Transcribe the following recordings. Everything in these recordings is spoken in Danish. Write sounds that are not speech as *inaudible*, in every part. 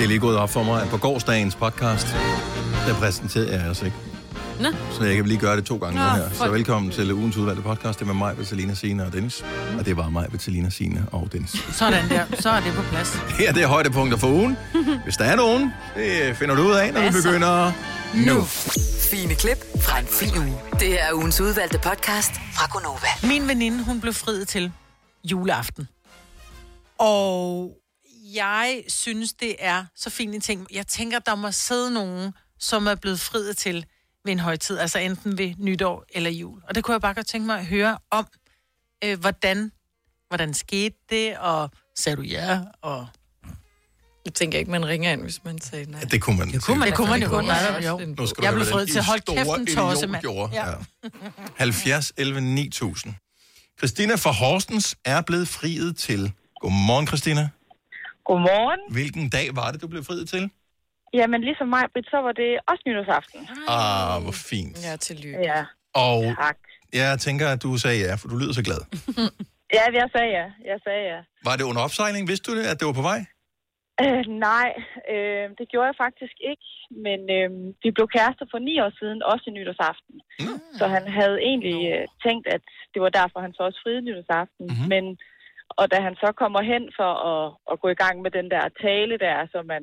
Det er lige gået op for mig, at på gårdsdagens podcast, der præsenterede jeg os ikke. Nå. Så jeg kan lige gøre det to gange Nå, nu her. Så fuck. velkommen til ugens udvalgte podcast. Det er med mig, Bettelina, Signe og Dennis. Og det var mig, Bettelina, Signe og Dennis. Sådan der. Så er det på plads. *laughs* Her det er højdepunkter for ugen. Hvis der er nogen, det finder du ud af, når vi begynder nu. Fine klip fra en fin uge. Det er ugens udvalgte podcast fra Gonova. Min veninde, hun blev friet til juleaften. Og jeg synes, det er så fint en ting. Jeg tænker, der må sidde nogen, som er blevet friet til ved en højtid, altså enten ved nytår eller jul. Og det kunne jeg bare godt tænke mig at høre om, øh, hvordan, hvordan skete det, og sagde du ja, og... Jeg tænker ikke, man ringer ind, hvis man sagde nej. Det kunne man. Det kunne man, det kunne man jo godt. Nej, jo. Nu skal Jeg blev den til, hold kæft store en tosse, mand. Ja. Ja. 70 11 9000. Christina fra Horsens er blevet friet til. Godmorgen, Christina. Godmorgen. Hvilken dag var det, du blev friet til? Jamen, ligesom mig, Britt, så var det også nytårsaften. Ah, hvor fint. Ja, tillykke. Ja, Og tak. jeg tænker, at du sagde ja, for du lyder så glad. *laughs* Ja, jeg sagde ja. Jeg sagde ja. Var det under opsejling? Vidste du det, at det var på vej? Øh, nej, øh, det gjorde jeg faktisk ikke. Men øh, vi blev kærester for ni år siden, også i nytårsaften. Mm. Så han havde egentlig øh, tænkt, at det var derfor, han så også friede nytårsaften. Mhm. Mm-hmm. Men, og da han så kommer hen for at, at gå i gang med den der tale der, så man,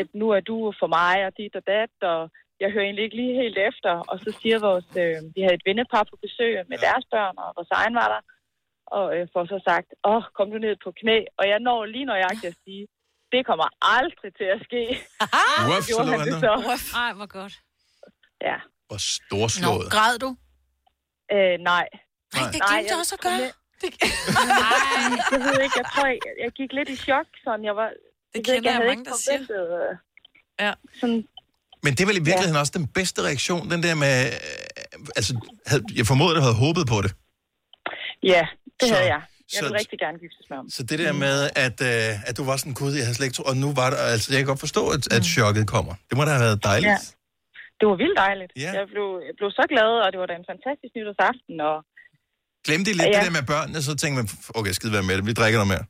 at nu er du for mig og dit og dat, og jeg hører egentlig ikke lige helt efter. Og så siger vores, øh, vi havde et vennepar på besøg med Ja. deres børn, og vores egen var der. Og øh, får så sagt, åh, oh, kom du ned på knæ. Og jeg når lige når jeg kan sige, det kommer aldrig til at ske. Uff, *laughs* så han det så? Ej, hvor godt. Ja. Hvor Nå, storslået. græd du? Øh, nej. Nej, det Nej, glemte jeg jeg- også at gøre. Jeg ved ikke, jeg tror, jeg, jeg gik lidt i chok, sådan jeg var... Det jeg ved ikke, kender jeg havde mange, ikke der siger. forventet, øh, Ja. Sådan, Men det er vel i virkeligheden også den bedste reaktion, den der med... øh, Altså, havde, jeg formoder, du havde håbet på det. ja, det Så- havde jeg. Jeg så- ville rigtig gerne giftes med ham. Så det der med, at, øh, at du var sådan, gud, jeg havde slet ikke tro, og nu var der, altså jeg kan godt forstå, at, at chokket kommer. Det må da have været dejligt. Ja. Det var vildt dejligt. Ja. Jeg, blev, jeg blev så glad, og det var da en fantastisk nytårsaften. Og, Glemte I lidt Ja. det der med børnene, så tænkte man, okay, skide være med det, vi drikker noget mere.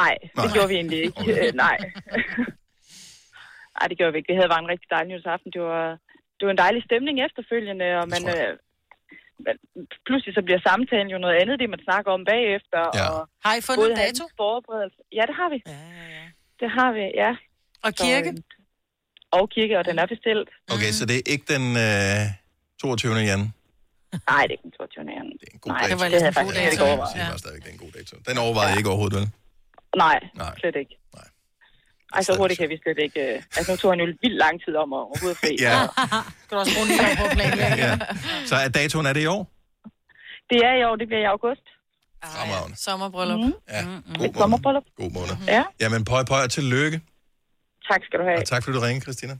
nej, det Nej. gjorde vi egentlig ikke. Øh, nej. nej, det gjorde vi ikke. Det havde været en rigtig dejlig nytårsaften. Det var, det var en dejlig stemning efterfølgende, og man, øh, man, pludselig så bliver samtalen jo noget andet, det man snakker om bagefter. Ja. Og Har I fundet en dato? forberedelse. Ja, det har vi. Ja, ja, ja. Det har vi, ja. Og kirke? Så, øh, og kirke, og den er bestilt. Okay, så det er ikke den øh, 22. jan. Nej, det er ikke den 22. januar. Det er en god Nej, dato. det var lidt en god faktisk dato. Ja. stadigvæk, det er en god dato. Den overvejede jeg ikke overhovedet, vel? Nej, Nej. slet ikke. Nej. Ej, så hurtigt kan vi slet ikke... øh, *laughs* Altså, nu tog han jo vildt lang tid om at overhovedet fri. Ja, *laughs* Skal du også bruge en på planlægge? ja. Så er datoen, er det i år? Det er i år, det bliver i august. Fremragende. Sommerbryllup. Mhm. Ja, god måned. sommerbryllup. God måned. Ja, Jamen, pøj, pøj og tillykke. tak skal du have. Og tak, fordi du ringede, Christina.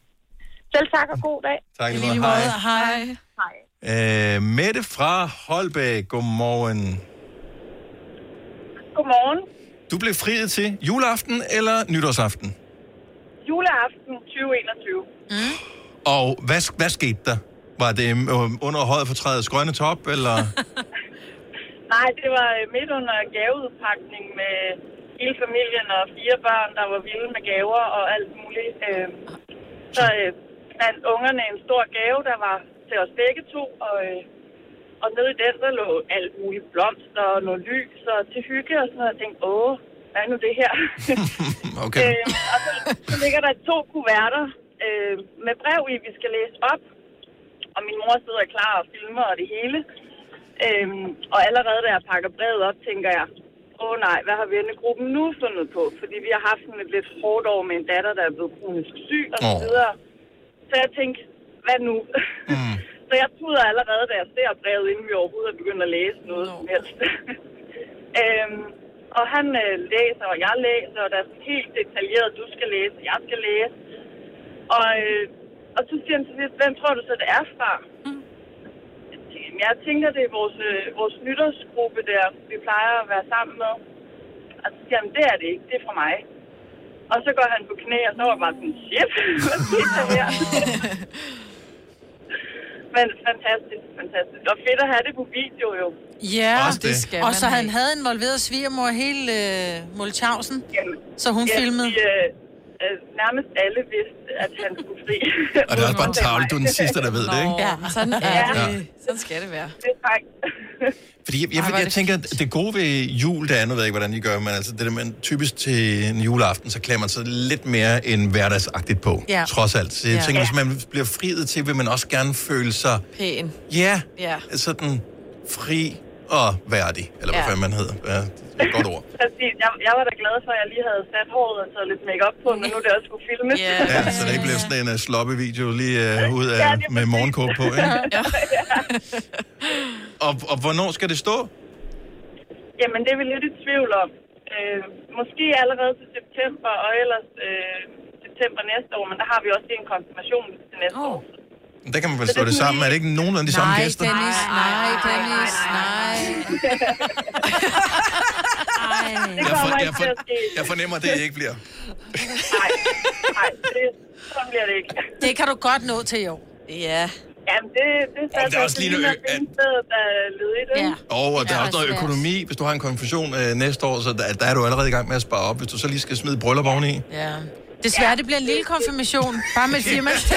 Selv tak og god dag. Tak I lige måde. Hej. Hej. Hej. Øh, Mette fra Holbæk, godmorgen. Godmorgen. Du blev friet til juleaften eller nytårsaften? Juleaften 2021. Og hvad, hvad skete der? Var det øh, under højde for træets grønne top, eller? *laughs* Nej, det var øh, midt under gaveudpakning med hele familien og fire børn, der var vilde med gaver og alt muligt. Øh, Så øh, fandt ungerne en stor gave, der var til os begge to, og, øh, og nede i den, der lå alt muligt blomster og noget lys og til hygge og sådan noget. Jeg tænkte, åh, hvad er nu det her? *laughs* Okay. øh, og så, så ligger der to kuverter øh, med brev i, vi skal læse op. Og min mor sidder klar og filmer og det hele. Øhm, og allerede da jeg pakker brevet op, tænker jeg, åh oh, nej, hvad har vennegruppen nu fundet på? Fordi vi har haft sådan et lidt hårdt år med en datter, der er blevet kronisk syg og så videre. Så jeg tænkte, hvad nu? Mm. *laughs* så jeg tuder allerede, da jeg ser brevet, inden vi overhovedet er begyndt at læse noget som helst. *laughs* øhm, og han øh, læser, og jeg læser, og der er sådan helt detaljeret, du skal læse, og jeg skal læse. Og, øh, og så siger han til sidst, hvem tror du så, det er fra? Jeg tænker, "Jamen, Jeg tænker, det er vores, øh, vores nytårsgruppe der, vi plejer at være sammen med. Og så siger han, det er det ikke, det er fra mig. Og så går han på knæ, og så var jeg bare sådan, shit, *laughs* hvad skete der her? Men fantastisk, fantastisk. Og fedt at have det på video jo. Ja, Også det. skal og så han havde involveret svigermor hele øh, Molchausen, Jamen, så hun ja, filmede. Vi, øh, nærmest alle vidste, at han skulle fri. Og det er også bare tavligt, du er den sidste, der ved det, ikke? Ja, sådan er Ja. det. Sådan skal det være. Det er faktisk... *laughs* Fordi jeg, jeg, Ej, jeg, jeg det tænker, at det gode ved jul, det er, nu ved jeg ikke, hvordan I gør, men altså det der, man typisk til en juleaften, så klæder man sig lidt mere end hverdagsagtigt på, Ja. trods alt. Så jeg Ja. tænker, hvis man bliver friet til, vil man også gerne føle sig, Pæn. ja, Ja. sådan fri og værdig, eller hvad Ja. fanden man hedder. Ja, det er et godt ord. *laughs* Præcis. Jeg, jeg var da glad for, at jeg lige havde sat håret og taget lidt makeup på, men nu er det også skulle filmes. Ja. Ja, så det ikke bliver sådan en uh, sloppe video lige uh, ud Ja, af, er med morgenkåb på, ikke? *laughs* og, og hvornår skal det stå? Jamen, det er vi lidt i tvivl om. Øh, måske allerede til september, og ellers øh, september næste år, men der har vi også lige en konfirmation til næste Åh. år. Der kan man vel slå det det er sammen. Er det ikke nogen af de samme Nej, gæster? Dennis, nej, Dennis, nej. Ej. Det Jeg, for, jeg, for, jeg fornemmer, at det ikke bliver. Nej, nej, det, sådan bliver det ikke. Det kan du godt nå til i år. Ja. Jamen, det, det er Jamen, der er også lige noget- at... der er ledigt, ikke? Ja. Og, og der er også noget svært. økonomi. Hvis du har en konfirmation øh, næste år, så der, der er du allerede i gang med at spare op. Hvis du så lige skal smide bryllup oveni. Ja. Desværre, det bliver en lille konfirmation. Bare med et firmas *laughs*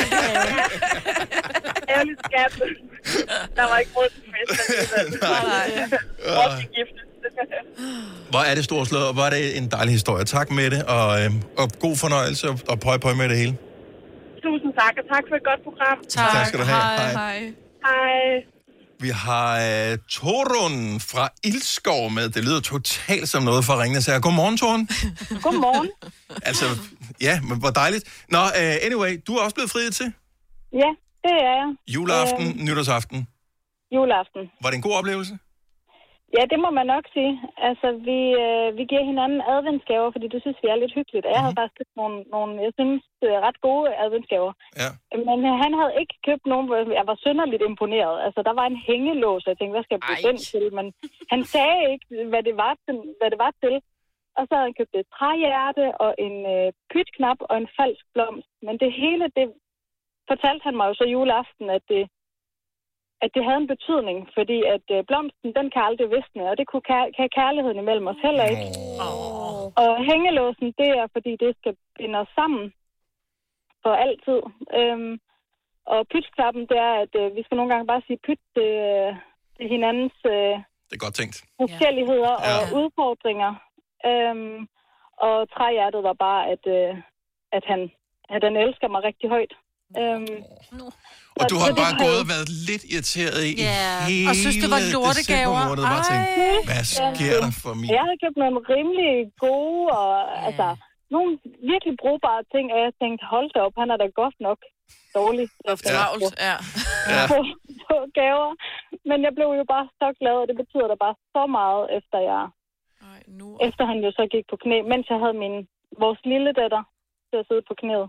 Ærligt skat. Der var ikke råd til fest. *laughs* Nej. Til giftes. Hvor er det storslået, og hvor er det en dejlig historie. Tak med det, og, øh, og god fornøjelse, og, og pøj pøj med det hele. Tusind tak, og tak for et godt program. Tak. Tak skal du have. Hej. Hej. Hej. Vi har øh, Torun fra Ildskov med. Det lyder totalt som noget fra Ringnes her. Godmorgen, Torun. *laughs* Godmorgen. Altså, ja, men hvor dejligt. Nå, uh, anyway, du er også blevet friet til. Ja, det er jeg. Juleaften, øh... nytårsaften. Juleaften. Var det en god oplevelse? Ja, det må man nok sige. Altså, vi, øh, vi giver hinanden adventsgaver, fordi det synes vi er lidt hyggeligt. Jeg Mhm. har faktisk nogle, nogle, jeg synes, øh, ret gode adventsgaver. Ja. Men øh, han havde ikke købt nogen, hvor jeg var synderligt imponeret. Altså, der var en hængelås, og jeg tænkte, hvad skal jeg bruge den til? Men han sagde ikke, hvad det var til. Hvad det var til. Og så havde han købt et træhjerte og en øh, pytknap og en falsk blomst. Men det hele, det fortalte han mig jo så juleaften, at det, at det havde en betydning, fordi at øh, blomsten, den kan aldrig visne, og det kunne kær- kan kærligheden imellem os heller ikke. Åh. Og hængelåsen, det er, fordi det skal binde os sammen for altid. Øhm, og pytknappen, det er, at øh, vi skal nogle gange bare sige pyt til, øh, til hinandens øh, Det er godt tænkt. forskelligheder Ja. og udfordringer. Øhm, og træhjertet var bare, at, øh, at, han, at han elsker mig rigtig højt. Øhm, Og du har bare gået og været lidt irriteret i Ja, hele og synes, det var lortegaver. december måned. Bare tænkt, hvad sker der for mig? Jeg havde købt nogle rimelig gode og Ja. altså nogle virkelig brugbare ting, og jeg tænkte, hold da op, han er da godt nok dårlig Travlt, ja. Ja. *laughs* på, på gaver. Men jeg blev jo bare så glad, og det betyder da bare så meget, efter jeg Ej, nu. efter han jo så gik på knæ, mens jeg havde min vores lille datter til at sidde på knæet.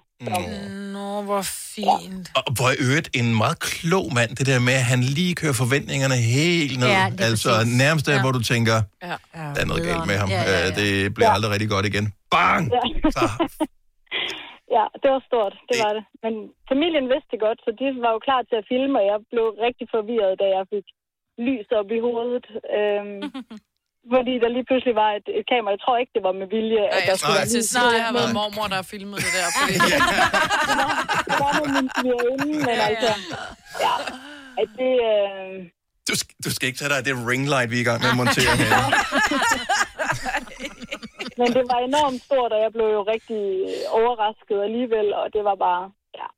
Nå. Nå, hvor fint. Og hvor i øvrigt en meget klog mand, det der med, at han lige kører forventningerne helt ned. Ja, altså præcis. nærmest der, Ja. hvor du tænker, Ja. der er noget galt med ham. Ja, ja, ja. Øh, Det bliver aldrig rigtig godt igen. Bang! Ja. Så, *laughs* Ja, det var stort, det var det. Men familien vidste det godt, så de var jo klar til at filme, og jeg blev rigtig forvirret, da jeg fik lys op i hovedet. Øhm, *laughs* fordi der lige pludselig var et, et kamera. Jeg tror ikke, det var med vilje, Ej, at der jeg skulle skulle lige Nej, det har været nej. mormor, der har filmet det der. Fordi... *laughs* Det var med min svigerinde, men altså... Ja, at det... Øh, du, skal, du skal ikke tage dig af det ringlight, vi er i gang med at montere her. *laughs* men det var enormt stort, og jeg blev jo rigtig overrasket alligevel, og det var bare... Ja.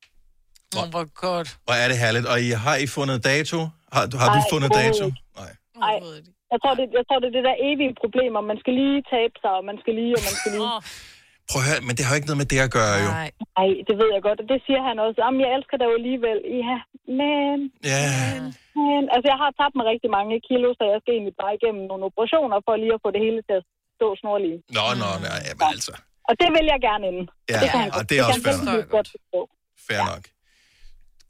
Åh, hvor godt. Og er det herligt. Og I, har I fundet dato? Har, har du Nej, fundet dato? overhovedet Nej. Jeg tror, det, jeg tror, det er det der evige problem, og man skal lige tabe sig, og man skal lige, og man skal lige... Prøv at høre, men det har jo ikke noget med det at gøre, jo. nej. Nej, det ved jeg godt, og det siger han også. Jamen, jeg elsker dig jo alligevel. Ja, men, Ja, men... Altså, jeg har tabt mig rigtig mange kilo, så jeg skal egentlig bare igennem nogle operationer, for lige at få det hele til at stå snorlige. nå, nå, nej, jamen altså. Og det vil jeg gerne inden. Ja, det kan han og det er også kan han fair nok. godt. Fair nok.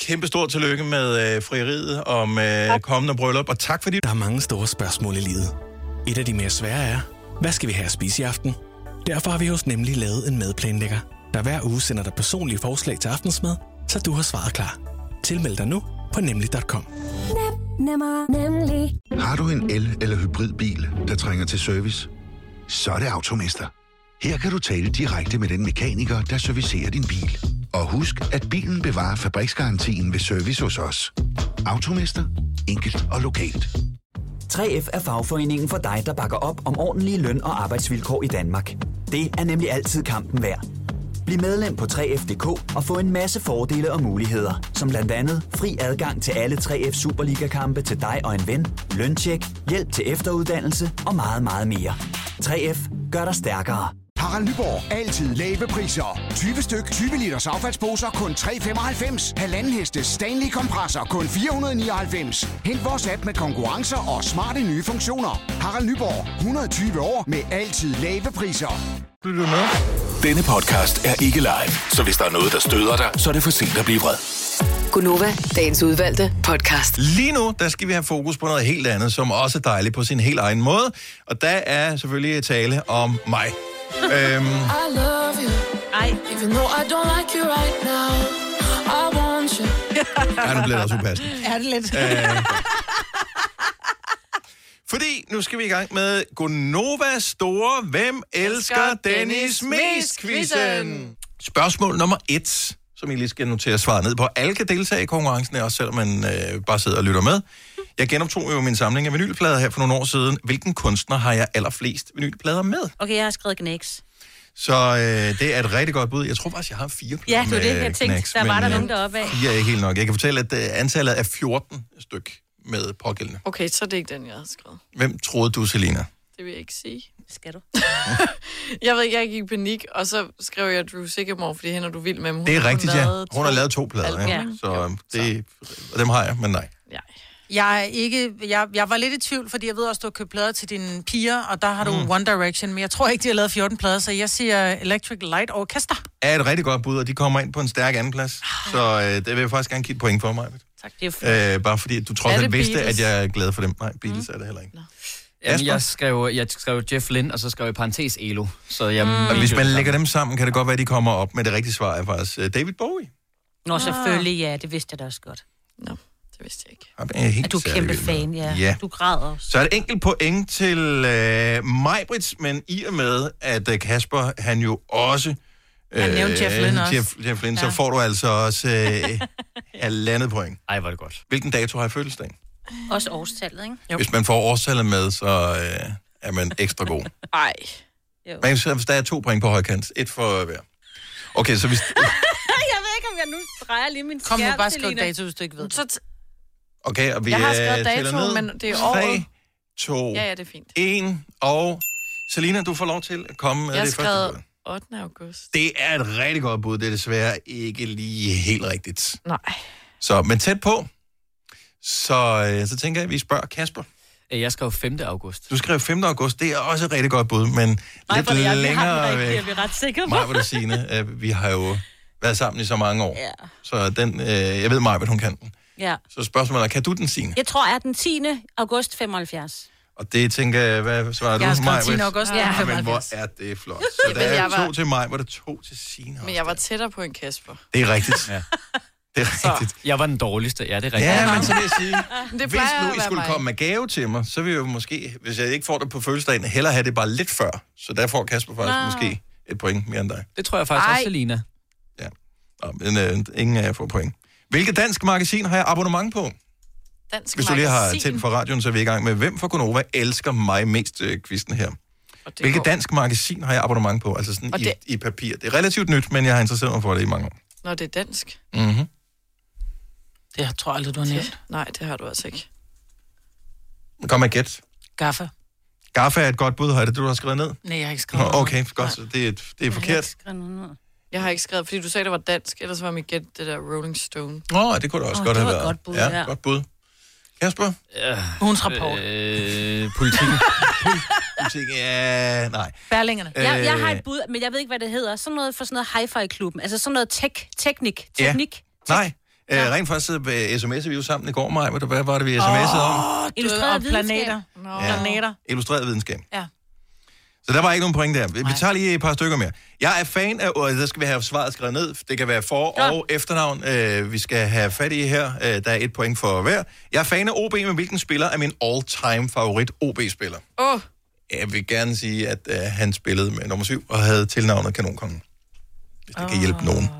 Kæmpe stort tillykke med øh, frieriet og med kommende bryllup, og tak fordi Der er mange store spørgsmål i livet. Et af de mere svære er, hvad skal vi have at spise i aften? Derfor har vi hos Nemlig lavet en madplanlægger, der hver uge sender dig personlige forslag til aftensmad, så du har svaret klar. Tilmeld dig nu på nemlig.com. Nemmer, nemlig. Har du en el- eller hybridbil, der trænger til service? Så er det Automester. Her kan du tale direkte med den mekaniker, der servicerer din bil. Og husk, at bilen bevarer fabriksgarantien ved service hos os. Automester. Enkelt og lokalt. 3F er fagforeningen for dig, der bakker op om ordentlige løn- og arbejdsvilkår i Danmark. Det er nemlig altid kampen værd. Bliv medlem på 3F.dk og få en masse fordele og muligheder, som blandt andet fri adgang til alle 3F Superliga-kampe til dig og en ven, løntjek, hjælp til efteruddannelse og meget, meget mere. 3F gør dig stærkere. Harald Nyborg. Altid lave priser. 20 styk, 20 liters affaldsposer kun 3,95. Halvanden heste Stanley kompresser kun 499. Hent vores app med konkurrencer og smarte nye funktioner. Harald Nyborg. 120 år med altid lave priser. Lytter du med? Denne podcast er ikke live, så hvis der er noget, der støder dig, så er det for sent at blive vred. Gunova, dagens udvalgte podcast. Lige nu, der skal vi have fokus på noget helt andet, som også er dejligt på sin helt egen måde. Og der er selvfølgelig tale om mig. Øhm, I love you. Ej. Even though I don't like you right now. I want you. ja, nu bliver det også upassende. Er det lidt? Øh, fordi nu skal vi i gang med Gonovas store Hvem elsker Dennis mest quizzen. Spørgsmål nummer et, som I lige skal notere svaret ned på. Alle kan deltage i konkurrencen, også selvom man øh, bare sidder og lytter med. Jeg genoptog jo min samling af vinylplader her for nogle år siden. Hvilken kunstner har jeg allerflest vinylplader med? Okay, jeg har skrevet Knæks. Så øh, det er et rigtig godt bud. Jeg tror faktisk, jeg har fire plader Ja, det var det, jeg tænkte. Knacks, Der var men, der øh, nogen deroppe af. Fire er ikke helt nok. Jeg kan fortælle, at øh, antallet er 14 styk med pågældende. Okay, så er det ikke den, jeg har skrevet. Hvem troede du, Selina? Det vil jeg ikke sige. Skal du? *laughs* Jeg ved ikke, jeg gik i panik, og så skrev jeg Drew Sigamore, fordi hende er du vild med. Hun Det er rigtigt, ja. Hun har lavet to plader, ja. Så, øh, det, og dem har jeg, men nej. Jeg, er ikke, jeg, jeg var lidt i tvivl, fordi jeg ved også, du har købt plader til dine piger, og der har du Mm. mm. One Direction, men jeg tror ikke, de har lavet 14 plader, så jeg siger Electric Light Orchestra. Er et rigtig godt bud, og de kommer ind på en stærk andenplads. Ah. Så øh, det vil jeg faktisk gerne give et point for mig. Tak, det er Øh, bare fordi du trods alt vidste, Beatles? at jeg er glad for dem. Nej, Beatles mm. er det heller ikke. Jamen, jeg, skrev, jeg skrev Jeff Lynne, og så skrev jeg parentes Elo. Så jeg Mm. Og hvis man lægger dem sammen, kan det godt være, at de kommer op med det rigtige svar er faktisk øh, David Bowie. Nå, selvfølgelig, ja, det vidste jeg da også godt. Nå, det vidste jeg ikke. Ham er jeg helt At du er kæmpe fan, ja. Ja. Du græder også. Så er det enkelt point til øh, Majbrits, men i og med, at øh, Kasper, han jo også... Øh, Han nævnte Jeff Lynne også. Jeff, Jeff Lynne, ja. Ja. så får du altså også øh, *laughs* halvandet point. Ej, var det godt. Hvilken dato har jeg fødselsdag? Også årstallet, ikke? Jo. Hvis man får årstallet med, så øh, er man ekstra god. Ej. Men så hvis der er to point på højkant, et for hver. Okay, så hvis... *laughs* jeg ved ikke, om jeg nu drejer lige min Kom nu skærm, bare skriv Selina. dato, hvis du ikke ved. Så t- Okay, og vi Jeg har øh, skrevet ned. men det er 3, året. 2, ja, ja, det er fint. 1, og... Selina, du får lov til at komme med Jeg det første bud. skrevet 8. august. Det er et rigtig godt bud. Det er desværre ikke lige helt rigtigt. Nej. Så, men tæt på. Så, øh, så tænker jeg, at vi spørger Kasper. Jeg skrev 5. august. Du skrev 5. august. Det er også et rigtig godt bud, men Nej, lidt det er, vi har længere den væk. er vi ret sikre på. Mig og Signe, *laughs* øh, vi har jo været sammen i så mange år. Ja. Så den, øh, jeg ved mig, hvad hun kan den. ja. Så spørgsmålet er, kan du den, Signe? Jeg tror, er den 10. august 75. Og det tænker jeg, hvad svarer du? Jeg har skrevet Maj-Brit? 10. august Ja. Ja, men hvor 75. er det flot. Så der er jeg var- to til mig, hvor der er to til Signe. Men jeg var tættere på en Kasper. Det er rigtigt. Ja. Det er rigtigt. Jeg var den dårligste, ja, det er rigtigt. Ja, men så vil jeg sige, *laughs* Det hvis nu I skulle mig. komme med gave til mig, så vil jeg jo måske, hvis jeg ikke får det på fødselsdagen, hellere have det bare lidt før. Så der får Kasper faktisk Nå. måske et point mere end dig. Det tror jeg faktisk Ej. også, Selina. Nå, men øh, ingen af jer får point. Hvilket dansk magasin har jeg abonnement på? Dansk Hvis du lige har magasin. tændt for radioen, så er vi i gang med, hvem for Gonova elsker mig mest øh, quizzen her. Hvilket dansk magasin har jeg abonnement på? Altså sådan Og i, det- i papir. Det er relativt nyt, men jeg har interesseret mig for det i mange år. Når det er dansk. Mm-hmm. Det tror jeg aldrig, du har nævnt. Nej, det har du altså ikke. Kom med gæt. Gaffa. Gaffa er et godt bud, har det du har skrevet ned? Nej, jeg har ikke Nå, skrevet noget. okay, godt, så det er, det er forkert. Jeg har ikke skrevet, fordi du sagde, det var dansk, ellers var mit gæt det der Rolling Stone. Nå, det kunne da også Åh, godt det have var et været. godt bud, ja, ja. godt bud. Kasper? Ugens rapport. Øh, politikken. *laughs* Politik, ja, nej. Bærlingerne. Jeg, jeg har Øh. et bud, men jeg ved ikke, hvad det hedder. Sådan noget for sådan noget hi-fi-klubben. Altså sådan noget tek, teknik. Ja. Teknik. Nej, øh, rent faktisk så, øh, sms'ede vi jo sammen i går, Maj. Hvad var det, vi sms'ede om? Åh, Illustreret planeter. videnskab. Ja. Planeter. Illustreret videnskab. Ja. Så der var ikke nogen point der. Vi vi tager lige et par stykker mere. Jeg er fan af, og der skal vi have svaret skrevet ned. Det kan være for- og efternavn, øh, vi skal have fat i her. Øh, der er et point for hver. Jeg er fan af OB, men hvilken spiller er min all-time favorit OB-spiller? Åh, oh, Jeg vil gerne sige, at uh, han spillede med nummer 7 og havde tilnavnet Kanonkongen. Hvis det oh. kan hjælpe nogen.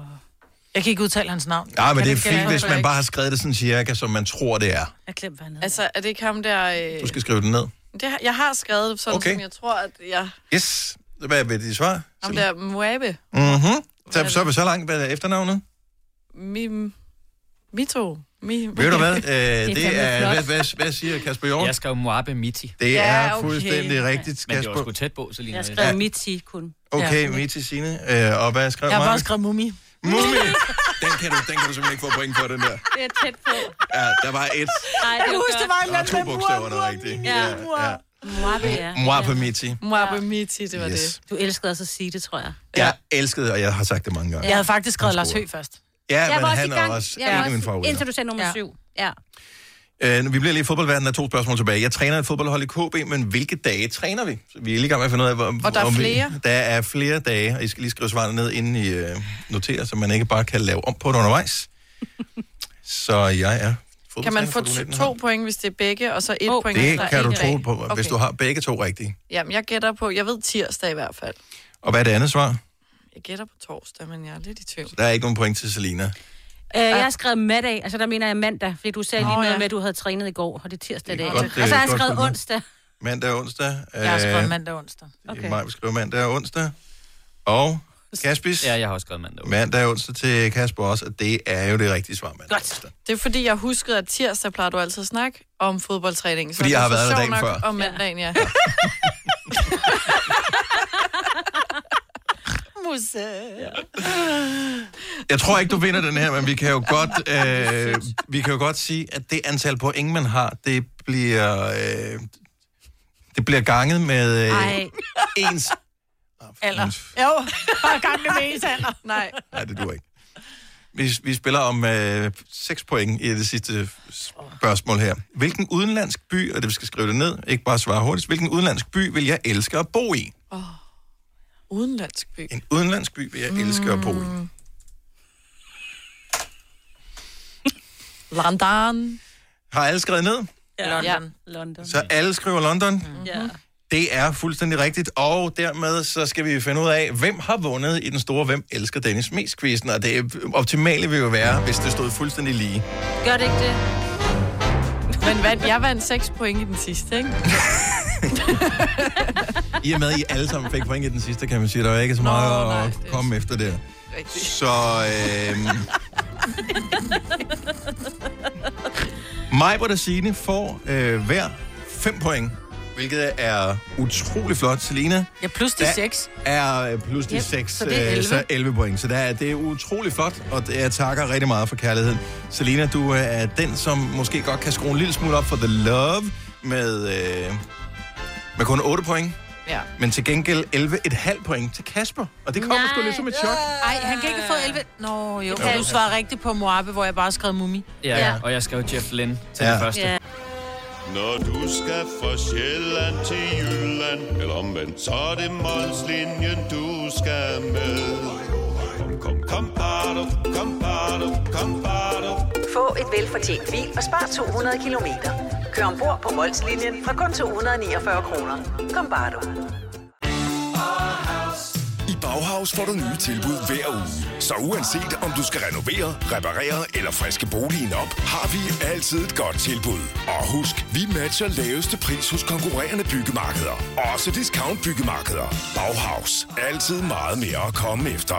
Jeg kan ikke udtale hans navn. Ja, men det er fint, hvis man bare har skrevet det sådan cirka, som man tror, det er. Jeg glemte, hvad han hed. Altså, er det ikke ham der... Øh... Du skal skrive det ned. Det, har- jeg har skrevet det sådan, Okay. okay. som jeg tror, at jeg... Yes. Hvad er dit svar? Ham der Moabe. Mhm. Så, så er vi så langt. Hvad er efternavnet? Mim... Mito. Mi... Ved du hvad? Øh, *laughs* det fandme er, flot. hvad, hvad, hvad siger Kasper Hjort? Jeg skrev Moabe Miti. Det er fuldstændig rigtigt, Men det var Kasper. sgu tæt på, Selina. Jeg skrev Ja. Miti kun. Okay, Miti Signe. Øh, og hvad skrev Jeg har bare skrevet mummi. Mummi! Den kan, du, den kan du simpelthen ikke få point for, den der. Det er tæt på. Ja, der var et. Ej, det Jeg husker, det var en Der var eller anden to bogstaver, mor, der var rigtige. Ja. ja. Moabe, ja. Moabe Miti. Moabe Miti, det var Yes. det. Du elskede også at sige det, tror jeg. Jeg elskede, og jeg har sagt det mange gange. Jeg havde faktisk skrevet Lars. Høgh først. Ja, Jeg men var også han i er gang. også Jeg en var af også- mine favoritter. Indtil du sagde nummer Ja. syv. Ja. Øh, vi bliver lige i fodboldverdenen af to spørgsmål tilbage. Jeg træner et fodboldhold i KB, men hvilke dage træner vi? Så vi er lige i gang med at finde ud af, hvor, Og der er om vi- flere. Der er flere dage, og I skal lige skrive svarene ned, inden I øh, noterer, så man ikke bare kan lave om på det undervejs. *laughs* så jeg er Kan man få to, U19 to point, hvis det er begge, og så et Oh, point, hvis Det der er kan du en tro dag? på, hvis du har begge to rigtige. Jamen, jeg gætter på, jeg ved tirsdag i hvert fald. Og hvad er det andet svar? Jeg gætter på torsdag, men jeg er lidt i tvivl. Der er ikke nogen point til Selina. Øh, jeg har skrevet mandag, altså der mener jeg mandag, fordi du sagde lige Nå, noget ja. med, at du havde trænet i går, og det er tirsdag i Det er dag. godt, Og det så har jeg godt skrevet med. onsdag. Mandag og onsdag. Jeg har skrevet mandag og onsdag. Okay. Maj vil skrive mandag og onsdag. Og Kaspis. Ja, jeg har også skrevet mandag. Mandag og onsdag til Kasper også, og det er jo det rigtige svar, mandag. Godt. Det er fordi, jeg huskede, at tirsdag plejer du altid at snakke om fodboldtræning. Så Fordi jeg har været der dagen før. Om mandagen, ja. *laughs* Musse. Jeg tror ikke, du vinder den her, men vi kan jo godt, *laughs* øh, vi kan jo godt sige, at det antal point, man har, det bliver, øh, det bliver ganget med øh, Ej. ens... *laughs* Alder. Jo, bare gang med ens alder. Nej. Nej, det duer ikke. Vi, vi spiller om øh, 6 point i det sidste spørgsmål her. Hvilken udenlandsk by, og det vi skal skrive det ned, ikke bare svare hurtigt, hvilken udenlandsk by vil jeg elske at bo i? Udenlandsk by. En udenlandsk by vil jeg elske at bo i. London. Har alle skrevet ned? London. Ja. London. Så alle skriver London? Mhm. Ja. Det er fuldstændig rigtigt, og dermed så skal vi finde ud af, hvem har vundet i den store Hvem elsker Dennis mest quizzen, og det optimale vil jo være, hvis det stod fuldstændig lige. Gør det ikke det? Men vand, jeg vandt 6 point i den sidste, ikke? *laughs* I og med, at I alle sammen fik point i den sidste, kan man sige, der er ikke så Nå, meget nej, at det er- komme efter der. Rigtigt. Så øh, Majbert og Signe får øh, hver 5 point, hvilket er utrolig flot. Selina Ja, plus de Der 6. er øh, plus de Yep, 6, så det er 11. så 11 point. Så det er, det er utrolig flot, og det- jeg takker rigtig meget for kærligheden. Selina, du øh, er den, som måske godt kan skrue en lille smule op for The Love med, øh, med kun 8 point. Ja. Men til gengæld 11,5 point til Kasper. Og det kommer sgu lidt som et chok. Ej, han kan ikke få 11. Nå, jo. For du svarer rigtigt på Moabe, hvor jeg bare skrev mummi. Ja, Ja. ja, og jeg skrev Jeff Lynne til Ja. det første. Ja. Når du skal fra Sjælland til Jylland Eller omvendt, så er det Molslinjen, du skal med Kom, kom, kom, bado, kom, bado, kom, bado. Få et velfortjent bil og spar 200 kilometer. Kør ombord på Molslinjen fra kun 249 kroner. Kom bare du. I Bauhaus får du nye tilbud hver uge. Så uanset om du skal renovere, reparere eller friske boligen op, har vi altid et godt tilbud. Og husk, vi matcher laveste pris hos konkurrerende byggemarkeder. Også discount byggemarkeder. Bauhaus. Altid meget mere at komme efter.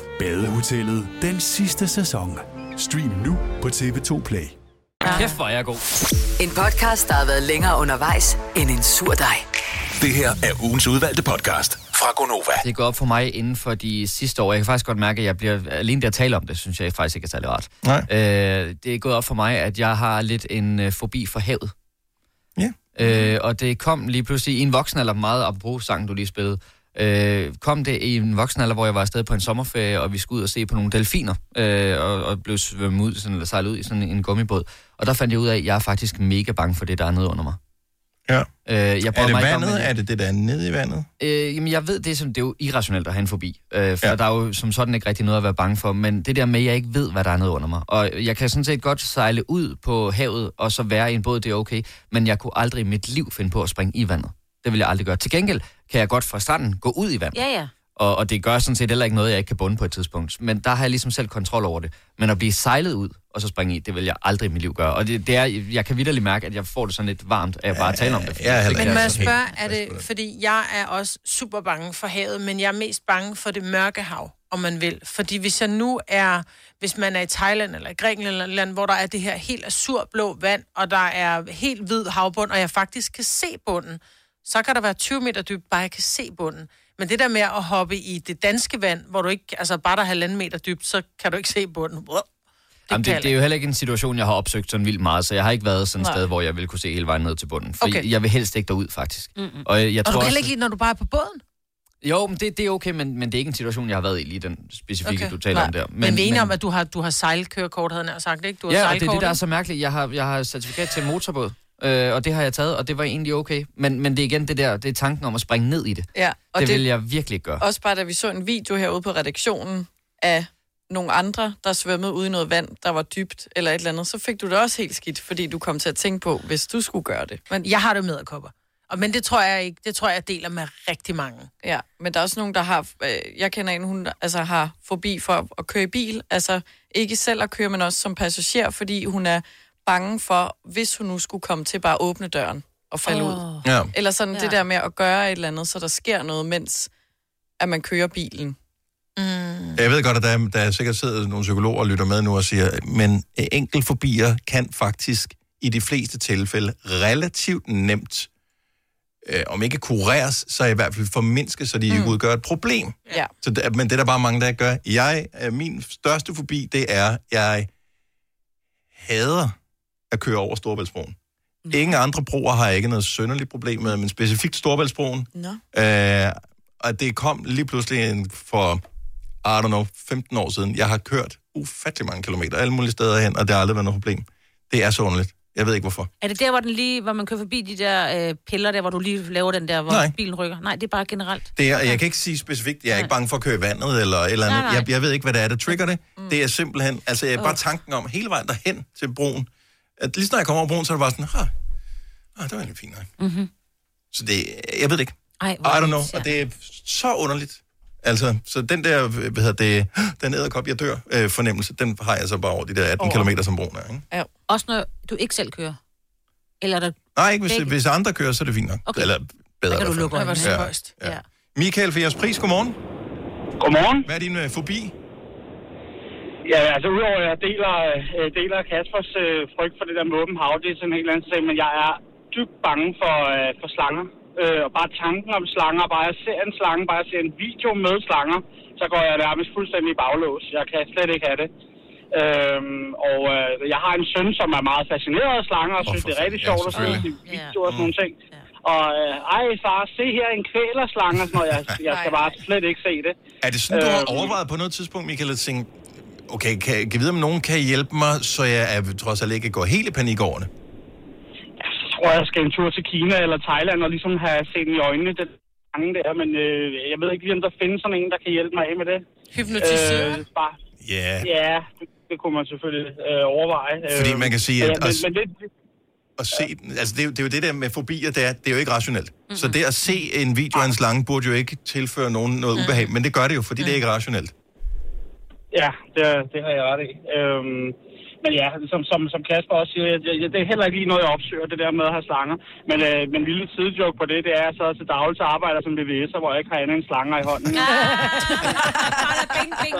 Badehotellet den sidste sæson. Stream nu på TV2 Play. Kæft, hvor er jeg god. En podcast, der har været længere undervejs end en sur dej. Det her er ugens udvalgte podcast fra Gonova. Det går op for mig inden for de sidste år. Jeg kan faktisk godt mærke, at jeg bliver alene det at tale om det, synes jeg faktisk ikke er særlig rart. Nej. Øh, det er gået op for mig, at jeg har lidt en øh, fobi for havet. Ja. Øh, og det kom lige pludselig i en voksen alder, meget apropos sang, du lige spillede, øh, kom det i en voksen alder, hvor jeg var afsted på en sommerferie, og vi skulle ud og se på nogle delfiner, øh, og, og blev svømmet ud, sådan, eller sejlet ud i sådan en gummibåd. Og der fandt jeg ud af, at jeg er faktisk mega bange for det, der er nede under mig. Ja. Øh, jeg Er det mig om, vandet? at- Er det det, der er nede i vandet? Øh, jamen, jeg ved, det er, som, det er jo irrationelt at have en fobi. Øh, for ja. der er jo som sådan ikke rigtig noget at være bange for. Men det der med, at jeg ikke ved, hvad der er nede under mig. Og jeg kan sådan set godt sejle ud på havet, og så være i en båd, det er okay. Men jeg kunne aldrig i mit liv finde på at springe i vandet. Det vil jeg aldrig gøre. Til gengæld kan jeg godt fra stranden gå ud i vandet. Ja, ja. Og, og det gør sådan set heller ikke noget, jeg ikke kan bunde på et tidspunkt. Men der har jeg ligesom selv kontrol over det. Men at blive sejlet ud, og så springe i, det vil jeg aldrig i mit liv gøre. Og det, det er, jeg kan vidderligt mærke, at jeg får det sådan lidt varmt, af at bare tale om det. jeg er heller Men må jeg helt spørge, er det, fordi jeg er også super bange for havet, men jeg er mest bange for det mørke hav, om man vil. Fordi hvis jeg nu er, hvis man er i Thailand eller i Grækenland eller et land, hvor der er det her helt azurblå vand, og der er helt hvid havbund, og jeg faktisk kan se bunden, så kan der være 20 meter dybt, bare jeg kan se bunden. Men det der med at hoppe i det danske vand, hvor du ikke, altså bare der er halvanden meter dybt, så kan du ikke se bunden. Wow. Jamen, det, det er jo heller ikke en situation, jeg har opsøgt sådan vildt meget, så jeg har ikke været sådan et sted, hvor jeg vil kunne se hele vejen ned til bunden. For Okay. okay. jeg vil helst ikke derud, faktisk. Mm-mm. Og jeg, jeg og tror du kan også, heller ikke lide, når du bare er på båden. Jo, men det, det er okay, men, men det er ikke en situation, jeg har været i, lige den specifikke, okay. du taler Nej. om der. Men, men vi er enige om, at du har, du har sejlkørekort, havde jeg sagt, ikke? Du har Ja, og det er det, der er så mærkeligt. Jeg har, jeg har certifikat til motorbåd, øh, og det har jeg taget, og det var egentlig okay. Men, men det er igen det der, det er tanken om at springe ned i det. Ja, og det, det- vil jeg virkelig ikke gøre. Også bare da vi så en video herude på redaktionen af nogle andre, der svømmede ude i noget vand, der var dybt eller et eller andet, så fik du det også helt skidt, fordi du kom til at tænke på, hvis du skulle gøre det. Men Jeg har det med at kopper. Og, men det tror jeg ikke, det tror jeg, jeg deler med rigtig mange. Ja, men der er også nogen, der har, øh, jeg kender en, hun altså, har forbi for at, at køre i bil, altså ikke selv at køre, men også som passager, fordi hun er bange for, hvis hun nu skulle komme til bare at åbne døren og falde Åh. ud. Ja. Eller sådan Ja. det der med at gøre et eller andet, så der sker noget, mens at man kører bilen. Mm. Jeg ved godt, at der, er- der er sikkert sidder nogle psykologer og lytter med nu og siger, men enkeltfobier kan faktisk i de fleste tilfælde relativt nemt, øh, om ikke kureres, så i hvert fald formindskes, så de ikke udgør et problem. Ja. Så det, men det er der bare mange, der gør. Jeg, øh, min største fobi, det er, jeg hader at køre over Storbæltsbroen. Ingen andre broer har jeg ikke noget sønderligt problem med, men specifikt Storbæltsbroen. Nå. Øh, og det kom lige pludselig for, I don't know, 15 år siden. Jeg har kørt ufattelig mange kilometer alle mulige steder hen, og det har aldrig været noget problem. Det er så underligt. Jeg ved ikke hvorfor. Er det der, hvor, den lige, hvor man kører forbi de der øh, piller der, hvor du lige laver den der, hvor Nej. bilen rykker? Nej, det er bare generelt. Det er, jeg kan ikke sige specifikt, jeg er ikke bange for at køre i vandet eller et eller andet. Nej, nej. Jeg, jeg ved ikke, hvad det er, der trigger det. Mm. Det er simpelthen, altså jeg bare tanken om hele vejen derhen til broen. At lige snart jeg kommer over broen, så er det bare sådan, ah, ah det var egentlig fint nok. Mm-hmm. Så det, jeg ved det ikke. Ej, I don't know, og det er så underligt. Altså, så den der, hvad hedder det, den æderkop, jeg dør, øh, fornemmelse, den har jeg så bare over de der 18 Over. km, som broen er, ikke? Ja. Også når du ikke selv kører? Eller er der... Nej, ikke hvis, Begge? hvis andre kører, så er det fint nok. Okay. Eller bedre Der kan du lukke øjnene. Ja, ja. Michael for jeres pris, godmorgen. Godmorgen. Hvad er din øh, fobi? Ja, altså udover at jeg deler, øh, deler Kaspers øh, frygt for det der med åben hav, det er sådan en helt anden sag, men jeg er dybt bange for, øh, for slanger. Øh, og bare tanken om slanger, bare jeg ser en slange, bare jeg ser en video med slanger, så går jeg nærmest fuldstændig i baglås. Jeg kan slet ikke have det. Øhm, og øh, jeg har en søn, som er meget fascineret af slanger, og synes, det er rigtig sjovt at se de videoer og sådan nogle ting. Og øh, ej far, se her en kvælerslange og sådan noget. Jeg, jeg skal bare slet ikke se det. Er det sådan, du har Øhm, overvejet på noget tidspunkt, Michael, at tænke, okay, kan, kan jeg vide, om nogen kan hjælpe mig, så jeg er, trods alt ikke går helt i panik over det? Jeg tror, jeg skal en tur til Kina eller Thailand og ligesom have set i øjnene, den gange der, men øh, jeg ved ikke lige, om der findes sådan en, der kan hjælpe mig af med det. Hypnotisere? Øh, bare, Ja. ja, det, det kunne man selvfølgelig øh, overveje. Fordi Øh, man kan sige, ja, at- Men, at- men det, At se den, altså det er, jo, det er jo det der med fobier, det er, det er jo ikke rationelt. Mm-hmm. Så det at se en video af en slange, burde jo ikke tilføre nogen noget Mm. ubehag, men det gør det jo, fordi det er ikke rationelt. Ja, det, det har jeg ret i. Øhm, men ja, som, som, som Kasper også siger, jeg, jeg, det er heller ikke lige noget, jeg opsøger, det der med at have slanger. Men øh, men en lille sidejoke på det, det er, at jeg så til daglig så arbejder som VVS'er, hvor jeg ikke har andet end slanger i hånden. bing.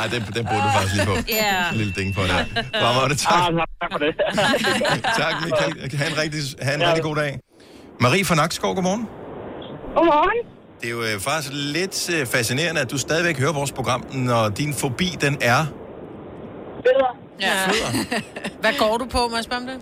Ej, det, det burde du faktisk lige på. Ja. En lille ding for det. Fremragende, tak. Ah, tak for det. *laughs* tak, Michael. Ha' en rigtig, ha en rigtig god dag. Marie fra Nakskov, godmorgen. Godmorgen. Det er jo øh, faktisk lidt øh, fascinerende, at du stadigvæk hører vores program, når din fobi, den er... Bedre. Ja. *laughs* Hvad går du på, må jeg spørge om det?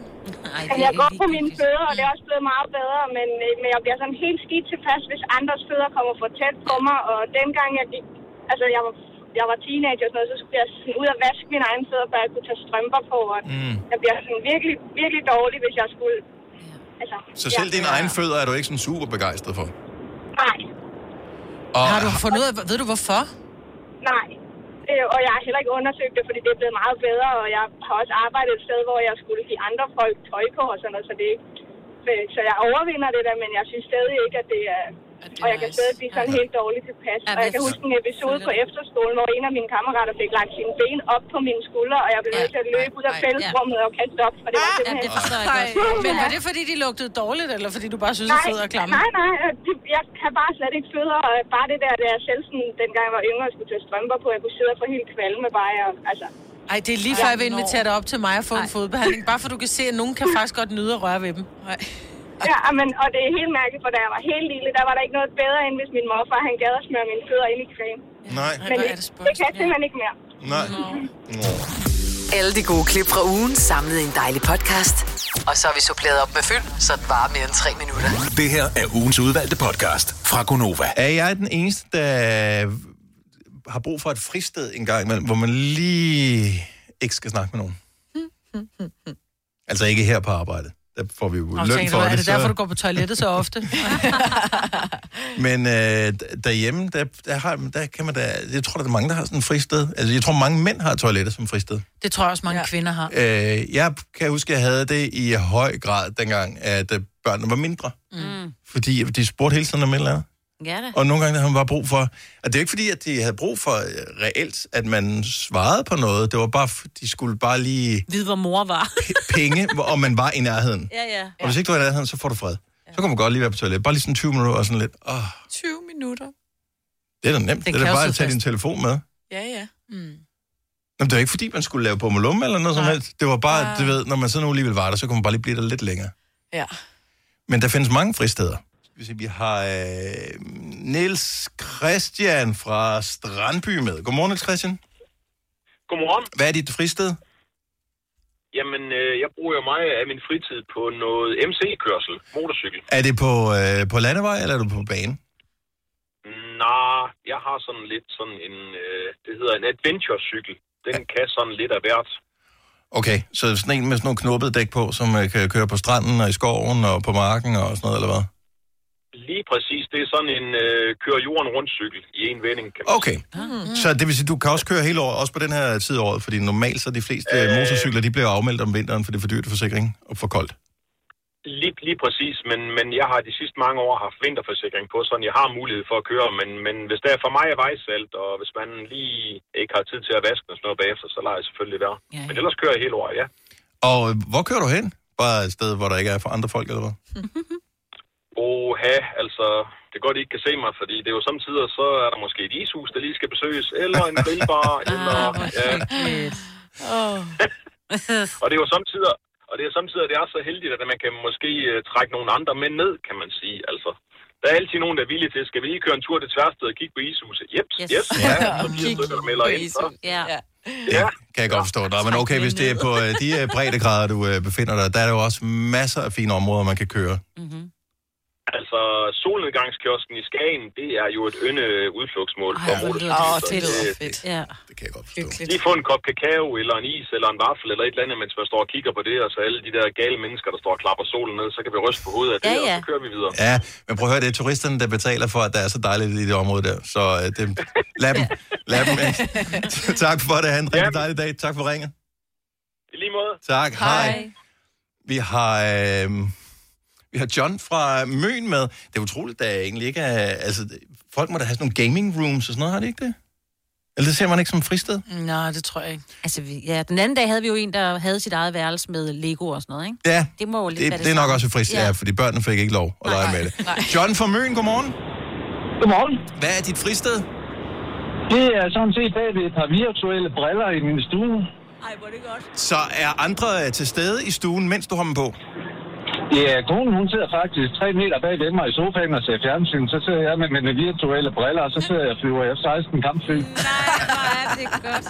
Altså, jeg går på mine fødder, og det er også blevet meget bedre, men, øh, men jeg bliver sådan helt skidt tilpas, hvis andres fødder kommer for tæt på mig, og dengang jeg gik, altså jeg var, jeg var teenager og sådan noget, så skulle jeg sådan ud og vaske mine egne fødder, før jeg kunne tage strømper på, og Mm. jeg bliver sådan virkelig, virkelig dårlig, hvis jeg skulle, altså... Så selv dine egne fødder er du ikke sådan super begejstret for? Nej, Og Har du fundet ud af, ved du hvorfor? nej. Øh, og jeg har heller ikke undersøgt det, fordi det er blevet meget bedre, og jeg har også arbejdet et sted, hvor jeg skulle give andre folk tøj på og sådan noget, så det er ikke... Så jeg overvinder det der, men jeg synes stadig ikke, at det er... Og jeg kan stadig blive sådan helt dårligt tilpas. Og jeg kan huske en episode på efterskolen, hvor en af mine kammerater fik lagt sine ben op på mine skuldre, og jeg blev nødt til at løbe ud af fællesrummet og kaste op, for det var simpelthen... Men var det fordi, de lugtede dårligt, eller fordi du bare synes, at fødder er klamme? Nej, nej, øh, det- jeg kan bare slet ikke fødder. og Bare det der, da jeg selv sådan, dengang jeg var yngre, og skulle tage strømper på, jeg kunne sidde og få helt kvalme bare. Jeg, altså, Ej, det er lige før, jeg vil invitere dig op til mig og få en fodbehandling. Bare for du kan se, at nogen kan *laughs* faktisk godt nyde at røre ved dem. Nej. Ja, men, og det er helt mærkeligt, for da jeg var helt lille, der var der ikke noget bedre, end hvis min morfar, han gad at smøre mine fødder ind i creme. Nej. Men det, det kan jeg simpelthen ikke mere. Nej. Alle de gode klip fra ugen samlet i en dejlig podcast. Og så har vi suppleret op med fyld, så det varer mere end tre minutter. Det her er ugens udvalgte podcast fra Gonova. Er jeg den eneste, der har brug for et fristed en gang imellem, hvor man lige ikke skal snakke med nogen? Altså ikke her på arbejde. Der får vi jo løn tænker for du, er det. det derfor, så... du går på toilettet så ofte? *laughs* Men øh, derhjemme, der, der, har, der kan man da... Jeg tror, der er mange, der har sådan et fristed. Altså, jeg tror, mange mænd har toiletter som fristed. Det tror jeg også, mange ja. kvinder har. Øh, jeg kan huske, at jeg havde det i høj grad dengang, at øh, børnene var mindre. Mm. Fordi de spurgte hele tiden om et eller andet. Ja. Og nogle gange havde man bare brug for... Og det er ikke fordi, at de havde brug for øh, reelt, at man svarede på noget. Det var bare, de skulle bare lige Vide, hvor mor var. *laughs* penge, og man var i nærheden. ja, ja. Og hvis ikke du er i nærheden, så får du fred. Så kan man godt lige være på toilet. Bare lige sådan 20 minutter og sådan lidt. Åh, 20 minutter. det er da nemt. Det, Det er kan da jo bare at sidde tage din telefon med. Ja, ja. Mm. Jamen, det er ikke fordi, man skulle lave bummelum eller noget som helst. Det var bare, du ved, når man så nu alligevel var der, så kunne man bare lige blive der lidt længere. Ja. Men der findes mange fristeder. Vi har øh, Niels Christian fra Strandby med. Godmorgen, Niels Christian. Godmorgen. Hvad er dit fristed? Jamen, øh, jeg bruger meget af min fritid på noget MC-kørsel, motorcykel. Er det på, øh, på landevej, eller er du på bane? Nej, jeg har sådan lidt sådan en, øh, det hedder en adventure-cykel. Den kan sådan lidt af hvert. Okay, så sådan en med sådan nogle knuppede dæk på, som øh, kan køre på stranden og i skoven og på marken og sådan noget, eller hvad? Lige præcis, det er sådan en øh, køre jorden rundt cykel i en vending. Kan man Okay. sige. Så det vil sige, du kan også køre hele året, også på den her tid af året, fordi normalt så de fleste øh... Motorcykler, de bliver afmeldt om vinteren, for det er for dyrt forsikring og for koldt. Lige, lige præcis, men, men jeg har de sidste mange år haft vinterforsikring på, så jeg har mulighed for at køre, men, men hvis der er for mig er vejsalt, og hvis man lige ikke har tid til at vaske og sådan noget bagefter, så lader jeg selvfølgelig være. Ja, ja. Men ellers kører jeg hele året, ja. Og øh, hvor kører du hen? Bare et sted, hvor der ikke er for andre folk, eller hvad? *laughs* Oha, altså, det er godt, I ikke kan se mig, fordi det er jo samtidig, så er der måske et ishus, der lige skal besøges, eller en grillbar, *laughs* eller... Ja. Oh. *laughs* Og det er jo samtidig, og det er samtidig, at det er så heldigt, at man kan måske uh, trække nogle andre med ned, kan man sige. Altså, der er altid nogen, der er villige til, skal vi lige køre en tur til Tværsted og kigge på ishuset? Jeps, yes. yes. Ja, så bliver stykker, der melder ind. Så. Ja. Ja. Kan jeg godt forstå. Nå, men okay, hvis det er på øh, de øh, breddegrader, du øh, befinder dig, der er der jo også masser af fine områder, man kan køre. Altså, solnedgangskiosken i Skagen, det er jo et ynde udflugtsmål for motorcyklister. Åh, det lyder fedt. Ja. Det kan jeg godt forstå. Lige få en kop kakao, eller en is, eller en vaffel, eller et eller andet, mens man står og kigger på det, og så alle de der gale mennesker, der står og klapper solen ned, så kan vi ryste på hovedet af det, Ja, og ja. så kører vi videre. Ja, men prøv at høre, det er turisterne, der betaler for, at der er så dejligt i det område der. Så øh, det, lad dem. *laughs* Lad dem. *laughs* tak for det. Ha' en rigtig dejlig dag. Tak for ringet. I lige måde. Tak. Hej. Vi har, øh, vi har John fra Møn med. Det er utroligt, der egentlig ikke er... Altså, folk må da have sådan nogle gaming rooms og sådan noget, har de ikke det? Eller det ser man ikke som fristed? Nej, det tror jeg ikke. Altså, vi, ja, den anden dag havde vi jo en, der havde sit eget værelse med Lego og sådan noget, ikke? Ja, Det må jo lidt det, være det er nok også et fristed, ja. ja, fordi børnene fik ikke lov at lege med det. John fra Møn, godmorgen. Godmorgen. Hvad er dit fristed? Det er sådan set bag ved et par virtuelle briller i min stue. Ej, hvor er det godt. Så er andre til stede i stuen, mens du har dem på? Ja, konen hun sidder faktisk tre meter bag ved mig i sofaen og ser fjernsyn. Så sidder jeg med mine virtuelle briller, og så sidder jeg og flyver F-16 kampfly. Nej, hvor er det godt.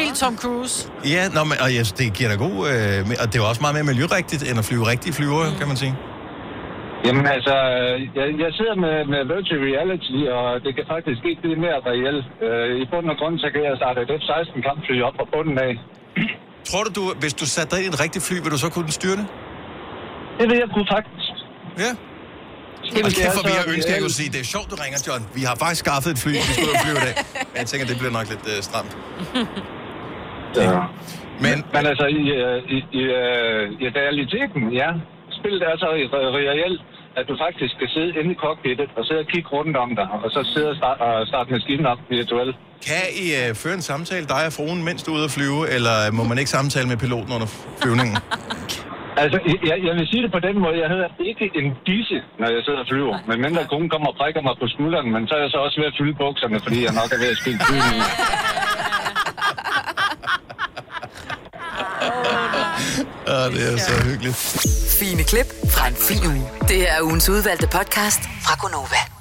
Helt Tom Cruise. Ja, nå, men, og yes, det giver da god... Øh, og det er også meget mere miljørigtigt, end at flyve rigtige flyver, mm. kan man sige. Jamen altså, jeg, jeg sidder med, med virtual reality, og det kan faktisk ikke blive mere reelt. Øh, I bund og grund, så kan jeg starte et F-16 kampfly op fra bunden af. Tror du, du, hvis du satte dig ind i et rigtigt fly, vil du så kunne styre det? Det vil jeg kunne faktisk. Ja. Det vil jeg derfor vil jeg altså- ønske, at jeg kunne sige, det er sjovt, du ringer, John. Vi har faktisk skaffet et fly, vi skal ud og flyve i dag. Men *laughs* jeg tænker, det bliver nok lidt øh, stramt. Ja. Men, men altså, i, øh, i, i, øh, i realiteten, ja. Spillet er så re- reelt, at du faktisk skal sidde inde i cockpittet og sidde og kigge rundt om dig, og så sidde og starte, og starte maskinen op virtuelt. Kan I øh, føre en samtale, dig og fruen, mens du er ude at flyve, eller må man ikke samtale med piloten under flyvningen? *laughs* Altså, jeg, jeg vil sige det på den måde. Jeg hedder ikke en disse, når jeg sidder og flyver. Men mindre konen kommer og prikker mig på skulderen, men så er jeg så også ved at fylde bukserne, fordi jeg nok er ved at spille flyvning. *laughs* Ja, det er så hyggeligt. Fine klip fra en fin uge. Det er ugens udvalgte podcast fra Gonova.